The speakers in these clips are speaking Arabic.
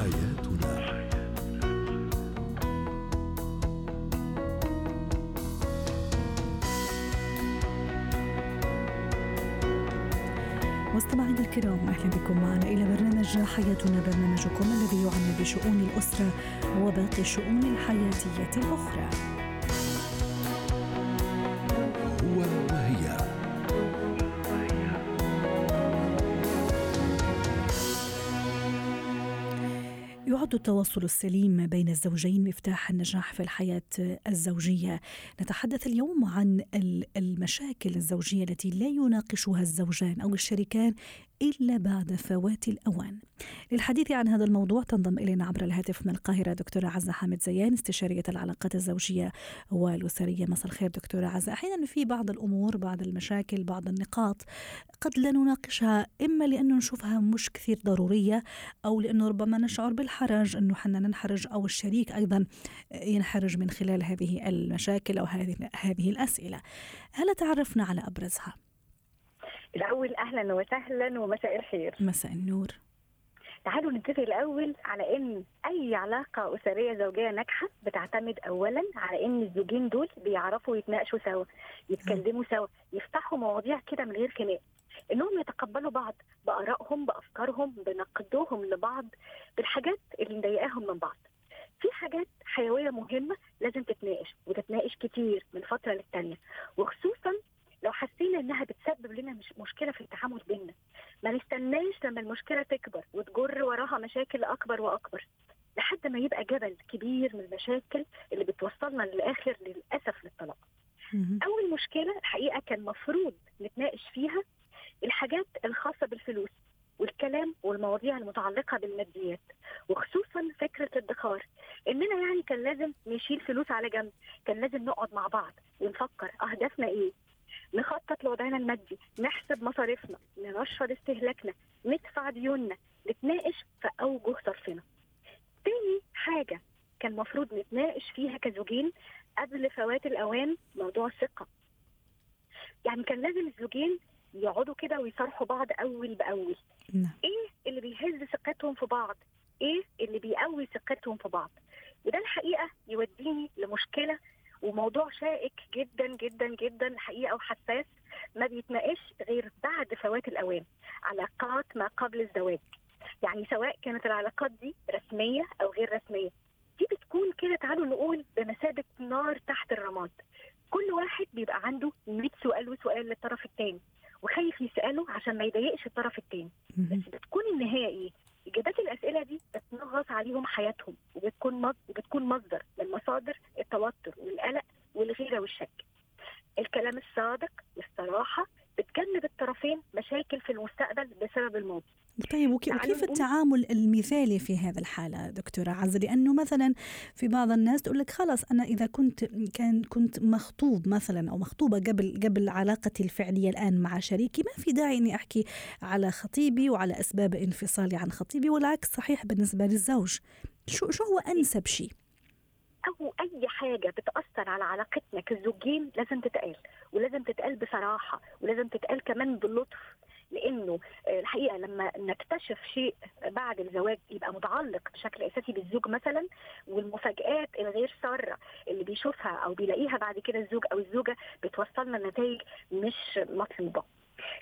حياتنا مستمعينا الكرام أهلا بكم معنا إلى برنامج حياتنا برنامجكم الذي يعنى بشؤون الأسرة وباقي الشؤون الحياتية الأخرى. يعد التواصل السليم بين الزوجين مفتاح النجاح في الحياة الزوجية. نتحدث اليوم عن المشاكل الزوجية التي لا يناقشها الزوجان أو الشريكان إلا بعد فوات الأوان. للحديث عن هذا الموضوع تنضم إلينا عبر الهاتف من القاهرة دكتورة عزة حامد زيان استشارية العلاقات الزوجية والأسرية. مساء الخير دكتورة عزة. أحيانا في بعض الأمور بعض المشاكل بعض النقاط قد لا نناقشها إما لأنه نشوفها مش كثير ضرورية أو لأنه ربما نشعر بالحرج أنه حنا ننحرج أو الشريك أيضا ينحرج من خلال هذه المشاكل أو هذه الأسئلة. هل تعرفنا على أبرزها؟ الأول أهلا وسهلا ومساء الخير. مساء النور. تعالوا نتفق الأول على إن أي علاقة أسرية زوجية ناجحة بتعتمد أولا على إن الزوجين دول بيعرفوا يتناقشوا سوا يتكلموا سوا يفتحوا مواضيع كده من غير خناق. إنهم يتقبلوا بعض بآرائهم بأفكارهم بنقدهم لبعض بالحاجات اللي مضايقاهم من بعض. في حاجات حيوية مهمة لازم تتناقش وتتناقش كتير من فترة للتانية وخصوصا لو حسينا إنها بتسبب لنا مش مشكلة في التعامل بينا ما نستناش لما المشكلة تكبر وتجر وراها مشاكل أكبر وأكبر لحد ما يبقى جبل كبير من المشاكل اللي بتوصلنا للآخر للأسف للطلاق. أول مشكلة الحقيقة كان مفروض نتناقش فيها الحاجات الخاصة بالفلوس والكلام والمواضيع المتعلقة بالماديات وخصوصا فكرة الادخار إننا يعني كان لازم نشيل فلوس على جنب كان لازم نقعد مع بعض ونفكر أهدافنا إيه. نخطط لوضعنا المادي نحسب مصاريفنا نرشد استهلاكنا ندفع ديوننا نتناقش في أوجه صرفنا تاني حاجة كان المفروض نتناقش فيها كزوجين قبل فوات الأوان موضوع الثقة. يعني كان لازم الزوجين يقعدوا كده ويصارحوا بعض أول بأول. نعم. إيه اللي بيهز ثقتهم في بعض؟ إيه اللي بيقوي ثقتهم في بعض؟ وده الحقيقة يوديني لمشكلة وموضوع شائك جدا جدا جدا الحقيقة وحساس ما بيتناقش غير بعد فوات الأوان علاقات ما قبل الزواج. يعني سواء كانت العلاقات دي رسمية أو غير رسمية. دي بتكون كده تعالوا نقول بمثابه نار تحت الرماد. كل واحد بيبقى عنده 100 سؤال وسؤال للطرف الثاني وخايف يسأله عشان ما يضايقش الطرف الثاني بس بتكون النهاية إيه؟ إجابات الأسئلة دي بتنغص عليهم حياتهم. وبتكون وبتكون مصدر من مصادر التوتر والقلق والغيرة والشك. الكلام الصادق والصراحة بتجنب الطرفين مشاكل في المستقبل بسبب الماضي. طيب وكيف التعامل المثالي في هذا الحالة دكتورة عزة لأنه مثلا في بعض الناس تقول لك خلاص أنا إذا كنت كان كنت مخطوب مثلا أو مخطوبة قبل قبل علاقتي الفعلية الآن مع شريكي ما في داعي إني أحكي على خطيبي وعلى أسباب انفصالي عن خطيبي والعكس صحيح بالنسبة للزوج شو شو هو أنسب شيء؟ أو أي حاجة بتأثر على علاقتنا كزوجين لازم تتقال ولازم تتقال بصراحة ولازم تتقال كمان باللطف لأنه الحقيقة لما نكتشف شيء بعد الزواج يبقى متعلق بشكل أساسي بالزوج مثلا والمفاجآت الغير سارة اللي بيشوفها أو بيلاقيها بعد كده الزوج أو الزوجة بتوصلنا لنتائج مش مطلوبة.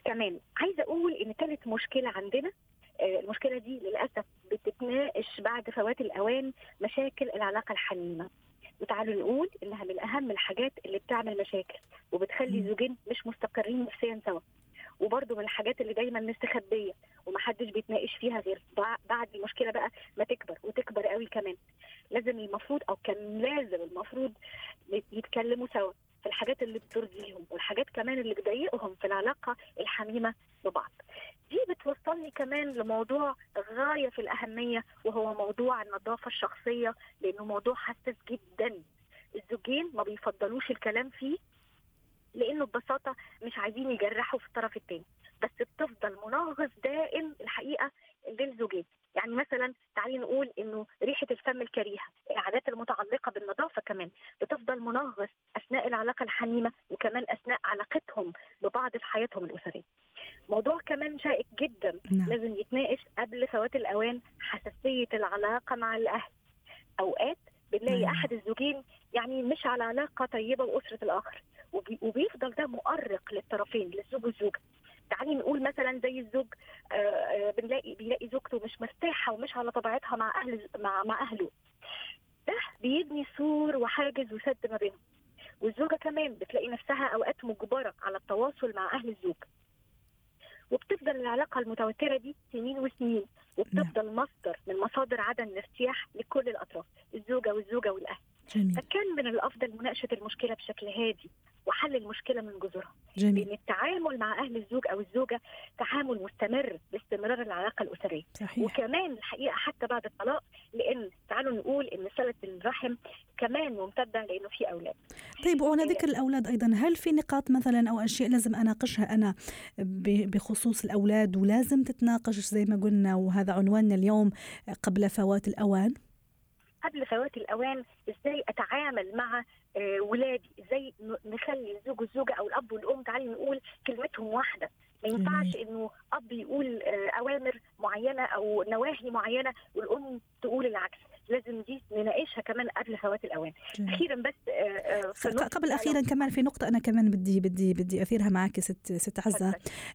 كمان عايزة أقول إن ثالث مشكلة عندنا المشكلة دي للأسف بتتناقش بعد فوات الأوان مشاكل العلاقة الحميمة. وتعالوا نقول إنها من أهم الحاجات اللي بتعمل مشاكل وبتخلي الزوجين مش مستقرين نفسيا سوا. وبرده من الحاجات اللي دايما مستخبية ومحدش بيتناقش فيها غير بعد المشكلة بقى ما تكبر وتكبر قوي كمان لازم المفروض أو كان لازم المفروض يتكلموا سوا في الحاجات اللي بترضيهم والحاجات كمان اللي بتضايقهم في العلاقة الحميمة ببعض بتوصلني كمان لموضوع غاية في الأهمية وهو موضوع النظافة الشخصية لأنه موضوع حساس جدا. الزوجين ما بيفضلوش الكلام فيه لأنه ببساطة مش عايزين يجرحوا في الطرف الثاني بس بتفضل منغص دائم الحقيقة للزوجين. يعني مثلا تعالي نقول إنه ريحة الفم الكريهة العادات المتعلقة بالنظافة كمان بتفضل منغص أثناء العلاقة الحميمة وكمان أثناء علاقتهم ببعض في حياتهم الأسرية. موضوع كمان شائك جدا. نعم. لازم يتناقش قبل فوات الأوان حساسية العلاقة مع الأهل. أوقات بنلاقي أيوة. أحد الزوجين يعني مش على علاقة طيبة باسره الآخر وبي- وبيفضل ده مؤرق للطرفين للزوج والزوجة. تعالي نقول مثلا زي الزوج آه، آه، بنلاقي بيلاقي زوجته مش مرتاحة ومش على طبيعتها مع أهل مع مع أهله. ده بيبني سور وحاجز وسد ما بينهم. والزوجة كمان بتلاقي نفسها أوقات مجبرة على التواصل مع أهل الزوج. وبتفضل العلاقة المتوترة دي سنين وسنين وبتفضل مصدر من مصادر عدم الارتياح لكل الأطراف الزوجة والزوجة والأهل. جميل. فكان من الأفضل مناقشة المشكلة بشكل هادي وحل المشكلة من جذورها. جميل. لأن التعامل مع أهل الزوج أو الزوجة تعامل مستمر باستمرار العلاقة الأسرية. صحيح. وكمان الحقيقة حتى بعد الطلاق تعالوا نقول إن صلة الرحم كمان ممتدة لأنه في أولاد. طيب وعلى ذكر الأولاد أيضا هل في نقاط مثلا أو أشياء لازم أناقشها أنا ب- بخصوص الأولاد ولازم تتناقش زي ما قلنا وهذا عنواننا اليوم قبل فوات الأوان؟ قبل فوات الأوان إزاي أتعامل مع آه، ولادي؟ إزاي نخلي الزوج والزوجه أو الأب والأم تعالي نقول كلمتهم واحدة. ما ينفعش إنه أب يقول آه، أوامر معينة أو نواهي معينة والأم تقول العكس. لازم دي نناقشها كمان قبل فوات الأوان. أخيرا بس آه، آه، في قبل أخيرا كمان في نقطة أنا كمان بدي بدي بدي أثيرها معك ست ست اتفضل.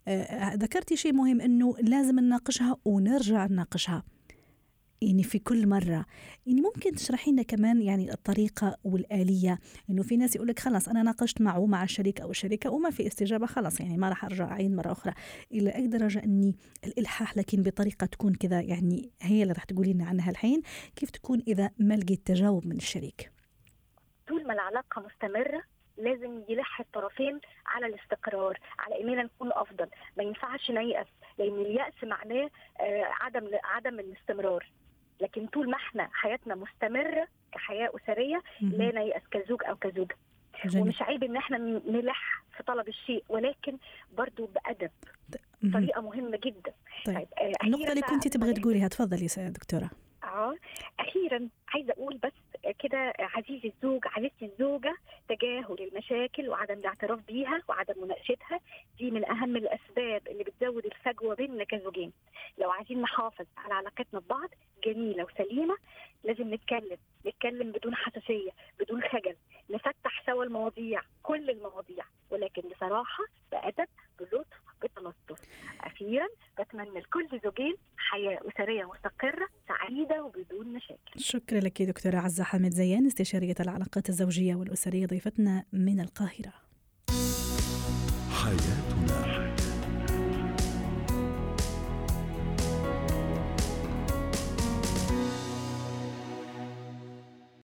آه، ذكرتي شيء مهم إنه لازم نناقشها ونرجع نناقشها يعني في كل مرة. يعني ممكن تشرحي لنا كمان يعني الطريقة والآلية. إنه في ناس يقول لك خلاص أنا ناقشت معه مع الشريك أو الشريكة وما في استجابة خلاص يعني ما راح أرجع أعيد مرة أخرى. إلى أي درجة إني الإلحاح لكن بطريقة تكون كذا يعني هي اللي راح تقولي لنا عنها الحين؟ كيف تكون إذا ما لقيت تجاوب من الشريك؟ طول ما العلاقة مستمرة لازم يلح الطرفين على الاستقرار على إننا نكون أفضل. ما ينفعش نيأس لأن اليأس معناه آه، عدم عدم الاستمرار. لكن طول ما إحنا حياتنا مستمرة كحياة أسرية لا نيأس كزوج أو كزوجة. جميل. ومش عيب إن إحنا نلح في طلب الشيء ولكن برضو بأدب. طريقة مهمة جدا. طيب طيب آه، أخيراً اللي كنت تبغي نختم- تقوليها تفضلي يا دكتورة. آه أخيرا عايزة أقول بس كده عزيزي الزوج عزيزتي الزوجة تجاهل المشاكل وعدم الاعتراف بيها وعدم مناقشتها. دي من أهم الأسباب اللي بتزود الفجوة بيننا كزوجين لو عايزين نحافظ على علاقتنا ببعض جميلة وسليمة لازم نتكلم. نتكلم بدون حساسية بدون خجل نفتح سوا المواضيع كل المواضيع. ولكن بصراحة بأدب بلطف بتلطف أخيرا بتمنى لكل زوجين حياة أسرية مستقرة سعيدة وبدون مشاكل. شكرا لك دكتورة عزة حامد زيان استشارية العلاقات الزوجية والأسرية ضيفتنا من القاهرة. حياة